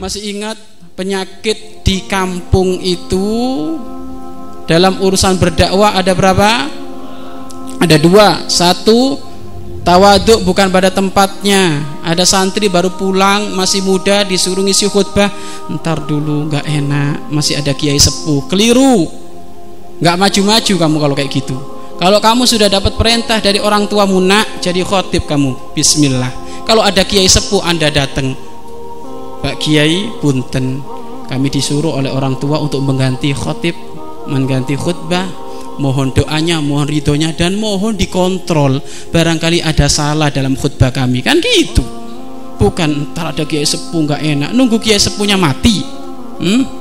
Masih ingat penyakit di kampung itu dalam urusan berdakwah ada berapa? Ada dua. Satu tawaduk bukan pada tempatnya. Ada santri baru pulang masih muda disuruh ngisi khutbah. Ntar dulu nggak enak. Masih ada kiai sepuh. Keliru. Nggak maju-maju kamu kalau kayak gitu. Kalau kamu sudah dapat perintah dari orang tua nak jadi khotib kamu. Bismillah. Kalau ada kiai sepuh Anda datang. Pak Kiai punten. Kami disuruh oleh orang tua untuk mengganti khotib mengganti khutbah. Mohon doanya mohon ridhonya dan mohon dikontrol. Barangkali ada salah dalam khutbah kami. Kan gitu? Bukan ntar ada kiai sepuh nggak enak. Nunggu kiai sepuhnya mati. Hmm?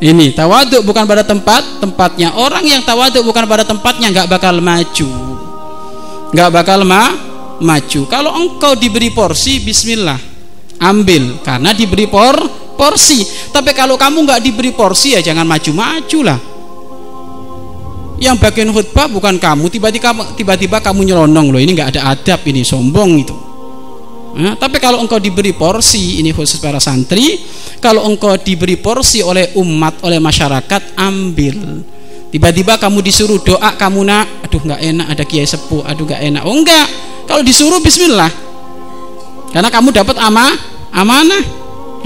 Ini tawaduk bukan pada tempat tempatnya. Orang yang tawaduk bukan pada tempatnya nggak bakal maju. Nggak bakal ma maju. Kalau engkau diberi porsi bismillah ambil. Karena diberi por porsi. Tapi kalau kamu nggak diberi porsi ya jangan maju-maju lah. Yang bagian khutbah bukan kamu. Tiba-tiba tiba-tiba kamu nyelonong. Loh ini nggak ada adab ini sombong itu nah, tapi kalau engkau diberi porsi ini khusus para santri kalau engkau diberi porsi oleh umat oleh masyarakat ambil. Tiba-tiba kamu disuruh doa kamu nak aduh nggak enak ada kiai sepuh aduh nggak enak. Oh enggak. Kalau disuruh bismillah. Karena kamu dapat ama amanah.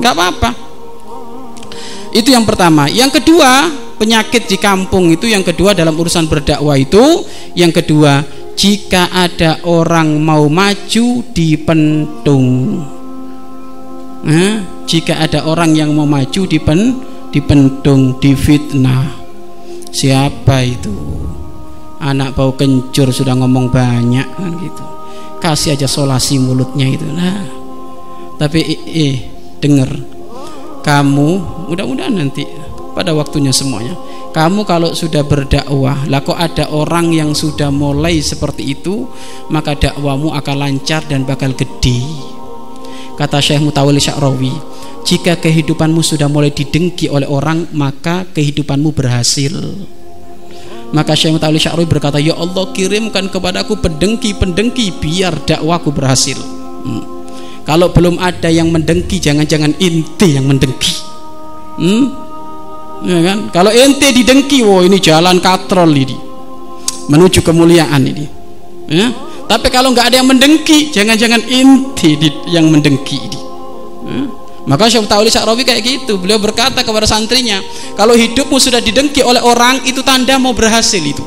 Nggak apa-apa. Itu yang pertama. Yang kedua penyakit di kampung itu yang kedua dalam urusan berdakwah itu yang kedua jika ada orang mau maju dipentung nah, jika ada orang yang mau maju dipen dipentung difitnah siapa itu? Anak bau kencur sudah ngomong banyak kan gitu. Kasih aja solasi mulutnya itu. Nah. Tapi eh dengar kamu mudah-mudahan nanti pada waktunya semuanya. Kamu kalau sudah berdakwah lah kok ada orang yang sudah mulai seperti itu maka dakwamu akan lancar dan bakal gede. Kata Syekh Mutawali Sya'rawi jika kehidupanmu sudah mulai didengki oleh orang maka kehidupanmu berhasil. Maka Syekh Mutawali Sya'rawi berkata ya Allah kirimkan kepadaku pendengki-pendengki biar dakwaku berhasil. Hmm. Kalau belum ada yang mendengki jangan-jangan inti yang mendengki. Hmm? Ya kan? Kalau ente didengki wow ini jalan katrol ini. Menuju kemuliaan ini. Ya? tapi kalau nggak ada yang mendengki jangan-jangan inti yang mendengki ini. Ya? maka Syekh Ta'uli Sa'rawi kayak gitu. Beliau berkata kepada santrinya kalau hidupmu sudah didengki oleh orang itu tanda mau berhasil itu.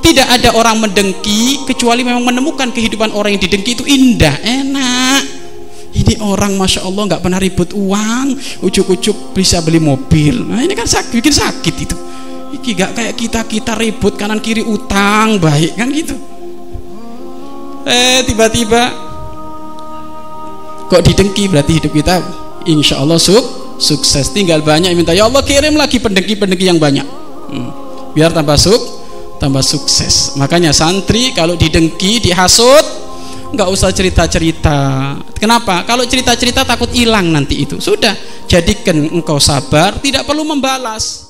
Tidak ada orang mendengki kecuali memang menemukan kehidupan orang yang didengki itu indah enak ini orang masya Allah nggak pernah ribut uang. Ujuk-ujuk bisa beli mobil. Nah ini kan sakit bikin sakit itu. Ini gak kayak kita kita ribut kanan kiri utang baik kan gitu. Eh tiba-tiba kok didengki berarti hidup kita? Insya Allah suk, sukses. Tinggal banyak minta ya Allah kirim lagi pendengki-pendengki yang banyak. Hmm. biar tambah suk tambah sukses. Makanya santri kalau didengki dihasut nggak usah cerita-cerita. Kenapa? Kalau cerita-cerita takut hilang nanti itu. Sudah, jadikan engkau sabar, tidak perlu membalas.